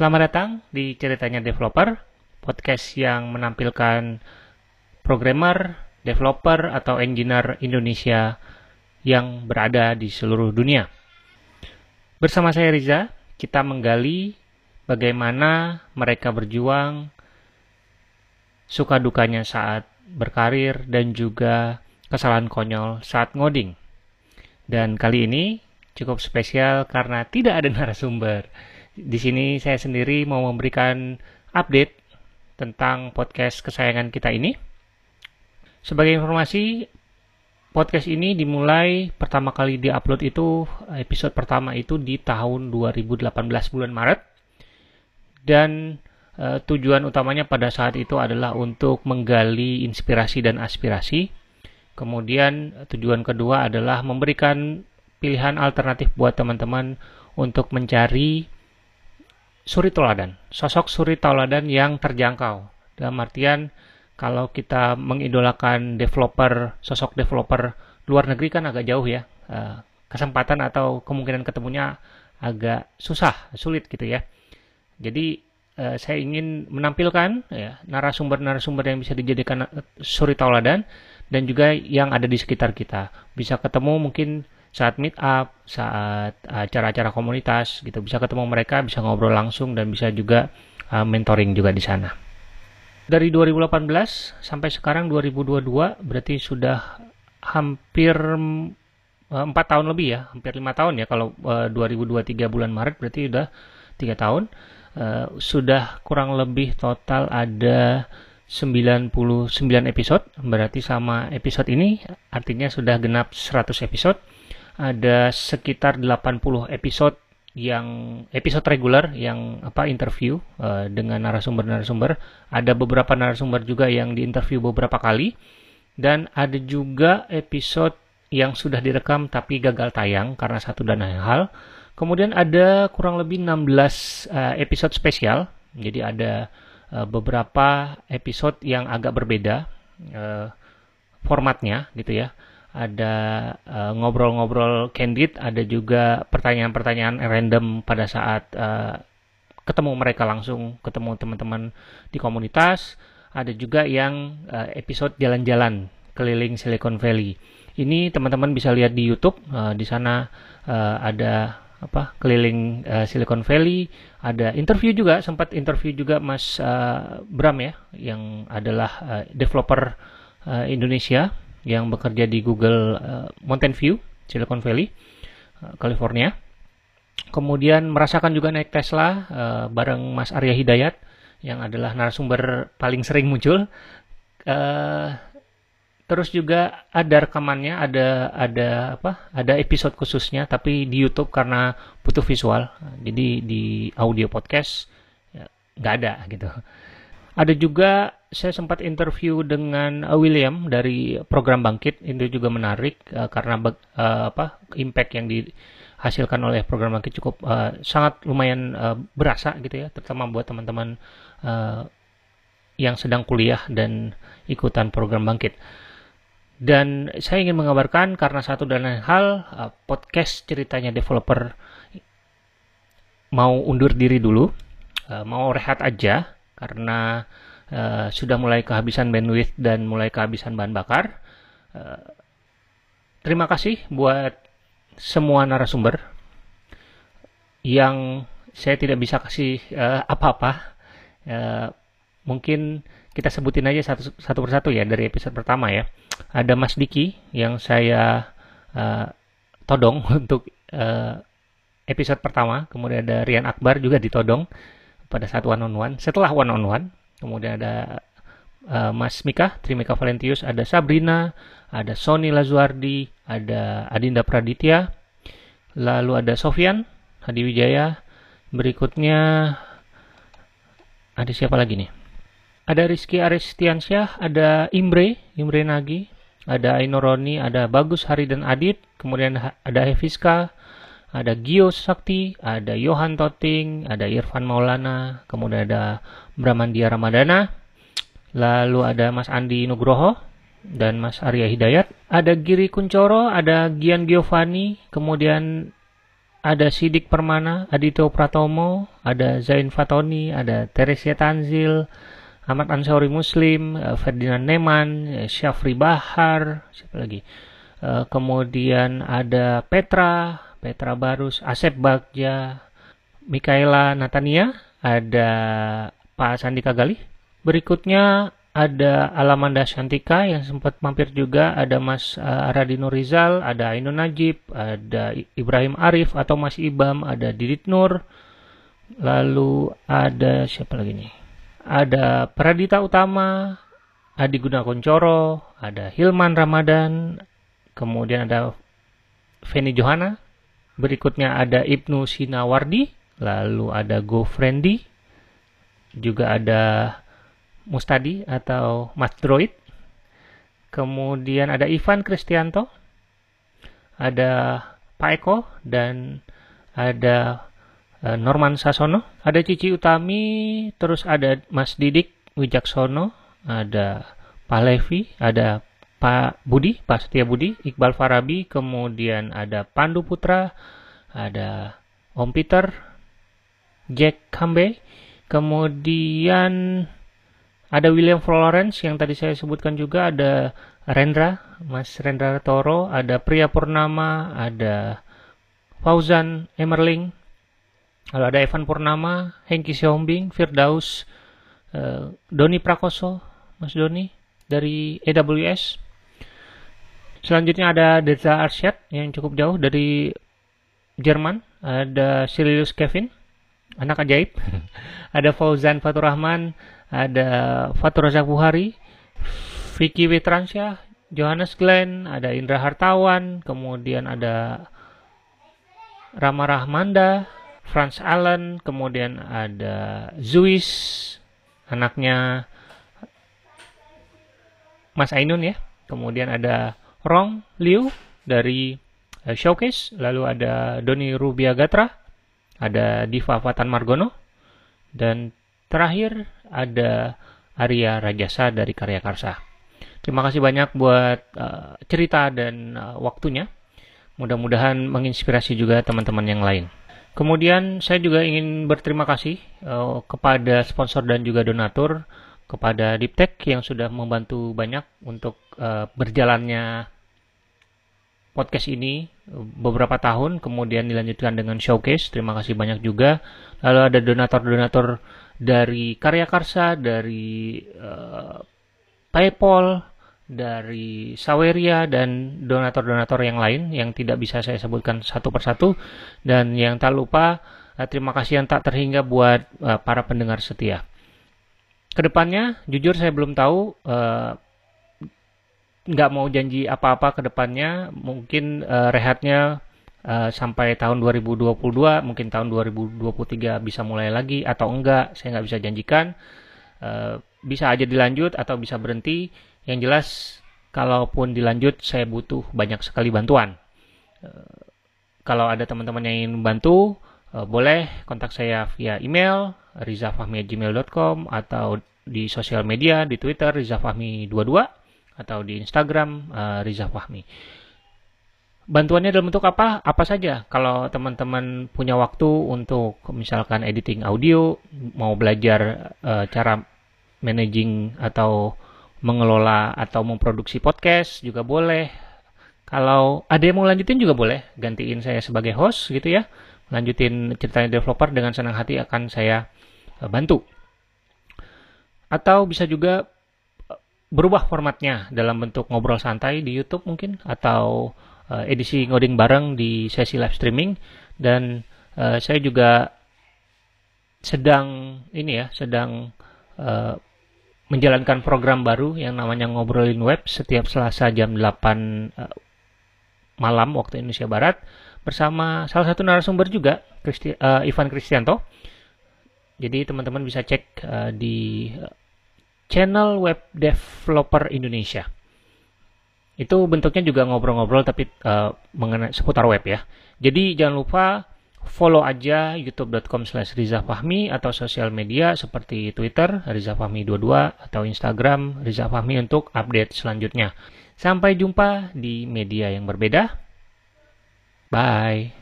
Selamat datang di Ceritanya Developer, podcast yang menampilkan programmer, developer, atau engineer Indonesia yang berada di seluruh dunia. Bersama saya Riza, kita menggali bagaimana mereka berjuang, suka dukanya saat berkarir, dan juga kesalahan konyol saat ngoding. Dan kali ini cukup spesial karena tidak ada narasumber. Di sini saya sendiri mau memberikan update tentang podcast kesayangan kita ini. Sebagai informasi, podcast ini dimulai pertama kali diupload itu episode pertama itu di tahun 2018 bulan Maret. Dan e, tujuan utamanya pada saat itu adalah untuk menggali inspirasi dan aspirasi. Kemudian tujuan kedua adalah memberikan pilihan alternatif buat teman-teman untuk mencari suri toladan, sosok suri toladan yang terjangkau. Dalam artian kalau kita mengidolakan developer, sosok developer luar negeri kan agak jauh ya. Eh, kesempatan atau kemungkinan ketemunya agak susah, sulit gitu ya. Jadi eh, saya ingin menampilkan ya narasumber-narasumber yang bisa dijadikan eh, suri tauladan dan juga yang ada di sekitar kita. Bisa ketemu mungkin saat meet up, saat acara-acara komunitas gitu bisa ketemu mereka, bisa ngobrol langsung dan bisa juga uh, mentoring juga di sana. Dari 2018 sampai sekarang 2022 berarti sudah hampir uh, empat uh, tahun lebih ya, hampir lima tahun ya kalau uh, 2023 bulan Maret berarti sudah tiga tahun. Uh, sudah kurang lebih total ada 99 episode berarti sama episode ini artinya sudah genap 100 episode ada sekitar 80 episode yang episode reguler yang apa interview uh, dengan narasumber-narasumber. Ada beberapa narasumber juga yang diinterview beberapa kali dan ada juga episode yang sudah direkam tapi gagal tayang karena satu dan lain hal. Kemudian ada kurang lebih 16 uh, eh, episode spesial. Jadi ada uh, beberapa episode yang agak berbeda uh, formatnya gitu ya ada ngobrol ngobrol-ngobrol candid, ada juga pertanyaan-pertanyaan random pada saat uh, ketemu mereka langsung, ketemu teman-teman di komunitas, ada juga yang uh, episode jalan-jalan keliling Silicon Valley. Ini teman-teman bisa lihat di YouTube, uh, di sana uh, ada apa keliling uh, Silicon Valley, ada interview juga, sempat interview juga Mas uh, Bram ya, yang adalah uh, developer uh, Indonesia yang bekerja di Google uh, Mountain View, Silicon Valley, uh, California. Kemudian merasakan juga naik Tesla uh, bareng Mas Arya Hidayat yang adalah narasumber paling sering muncul. Uh, terus juga ada rekamannya, ada ada apa? Ada episode khususnya, tapi di YouTube karena butuh visual, jadi di audio podcast ya, nggak ya, ada gitu. Ada juga saya sempat interview dengan uh, William dari program Bangkit itu juga menarik uh, karena uh, apa impact yang dihasilkan oleh program Bangkit cukup uh, sangat lumayan uh, berasa gitu ya terutama buat teman-teman uh, yang sedang kuliah dan ikutan program Bangkit. Dan saya ingin mengabarkan karena satu dan lain hal uh, podcast ceritanya developer mau undur diri dulu, uh, mau rehat aja karena uh, sudah mulai kehabisan bandwidth dan mulai kehabisan bahan bakar. Uh, terima kasih buat semua narasumber yang saya tidak bisa kasih uh, apa-apa. Uh, mungkin kita sebutin aja satu, satu persatu ya dari episode pertama ya. Ada Mas Diki yang saya uh, todong untuk uh, episode pertama. Kemudian ada Rian Akbar juga ditodong pada saat one on one. Setelah one on one, kemudian ada uh, Mas Mika, Trimika Valentius, ada Sabrina, ada Sony Lazuardi, ada Adinda Praditya, lalu ada Sofian Hadi Wijaya, berikutnya ada siapa lagi nih? Ada Rizky Aristiansyah, ada Imre, Imre Nagi, ada Ainoroni, ada Bagus Hari dan Adit, kemudian ada Hefiska, ada Gio Sakti, ada Johan Toting, ada Irfan Maulana, kemudian ada Bramandia Ramadana, lalu ada Mas Andi Nugroho dan Mas Arya Hidayat, ada Giri Kuncoro, ada Gian Giovanni, kemudian ada Sidik Permana, Adito Pratomo, ada Zain Fatoni, ada Teresia Tanzil, Ahmad Ansori Muslim, uh, Ferdinand Neman, uh, Syafri Bahar, siapa lagi? Uh, kemudian ada Petra, Petra Barus, Asep Bagja, Mikaela Natania, ada Pak Sandi Kagali. Berikutnya ada Alamanda Shantika yang sempat mampir juga, ada Mas uh, Radino Rizal, ada Ainun Najib, ada Ibrahim Arif atau Mas Ibam, ada Didit Nur, lalu ada siapa lagi nih? Ada Pradita Utama, Adi Gunakoncoro, ada Hilman Ramadan, kemudian ada Feni Johana, berikutnya ada Ibnu Sinawardi, lalu ada Go juga ada Mustadi atau Mas Droid. Kemudian ada Ivan Kristianto, ada Pak Eko, dan ada uh, Norman Sasono, ada Cici Utami, terus ada Mas Didik Wijaksono, ada Pak Levi, ada Pak Budi, Pak Setia Budi, Iqbal Farabi, kemudian ada Pandu Putra, ada Om Peter, Jack Kambe, kemudian ada William Florence yang tadi saya sebutkan juga, ada Rendra, Mas Rendra Toro, ada Pria Purnama, ada Fauzan Emerling, lalu ada Evan Purnama, Hengki Siombing, Firdaus, uh, Doni Prakoso, Mas Doni dari AWS. Selanjutnya ada Deza Arsyad yang cukup jauh dari Jerman, ada Sirius Kevin, anak ajaib, ada Fauzan Fatur Rahman, ada Fatur Razak Buhari, Vicky Witransyah, Johannes Glenn, ada Indra Hartawan, kemudian ada Rama Rahmanda, Franz Allen, kemudian ada Zuis, anaknya Mas Ainun ya, kemudian ada Rong Liu dari uh, Showcase, lalu ada Doni Rubia Gatra, ada Diva Fatan Margono, dan terakhir ada Arya Rajasa dari Karya Karsa. Terima kasih banyak buat uh, cerita dan uh, waktunya. Mudah-mudahan menginspirasi juga teman-teman yang lain. Kemudian saya juga ingin berterima kasih uh, kepada sponsor dan juga donatur kepada Diptek yang sudah membantu banyak untuk uh, berjalannya podcast ini beberapa tahun kemudian dilanjutkan dengan showcase. Terima kasih banyak juga. Lalu ada donatur-donatur dari Karya Karsa, dari uh, PayPal, dari Saweria dan donatur-donatur yang lain yang tidak bisa saya sebutkan satu persatu. Dan yang tak lupa uh, terima kasih yang tak terhingga buat uh, para pendengar setia. Ke depannya, jujur saya belum tahu, uh, nggak mau janji apa-apa ke depannya. Mungkin uh, rehatnya Uh, sampai tahun 2022 mungkin tahun 2023 bisa mulai lagi atau enggak saya nggak bisa janjikan. Uh, bisa aja dilanjut atau bisa berhenti. Yang jelas kalaupun dilanjut saya butuh banyak sekali bantuan. Uh, kalau ada teman-teman yang ingin membantu uh, boleh kontak saya via email rizafahmi@gmail.com atau di sosial media di Twitter rizafahmi22 atau di Instagram uh, rizafahmi bantuannya dalam bentuk apa? Apa saja? Kalau teman-teman punya waktu untuk misalkan editing audio, mau belajar uh, cara managing atau mengelola atau memproduksi podcast juga boleh. Kalau ada yang mau lanjutin juga boleh, gantiin saya sebagai host gitu ya. Lanjutin ceritanya developer dengan senang hati akan saya uh, bantu. Atau bisa juga eh, berubah formatnya dalam bentuk ngobrol santai di YouTube mungkin atau uh, edisi ngoding bareng di sesi live streaming dan uh, saya juga sedang ini ya sedang uh, menjalankan program baru yang namanya ngobrolin web setiap Selasa jam 8 uh, malam waktu Indonesia Barat bersama salah satu narasumber juga Christi, uh, Ivan Kristianto. Jadi teman-teman bisa cek uh, di channel web developer Indonesia. Itu bentuknya juga ngobrol-ngobrol tapi uh, mengenai seputar web ya. Jadi jangan lupa follow aja youtube.com slash rizafahmi atau sosial media seperti Twitter rizafahmi22 atau Instagram rizafahmi untuk update selanjutnya. Sampai jumpa di media yang berbeda. Bye.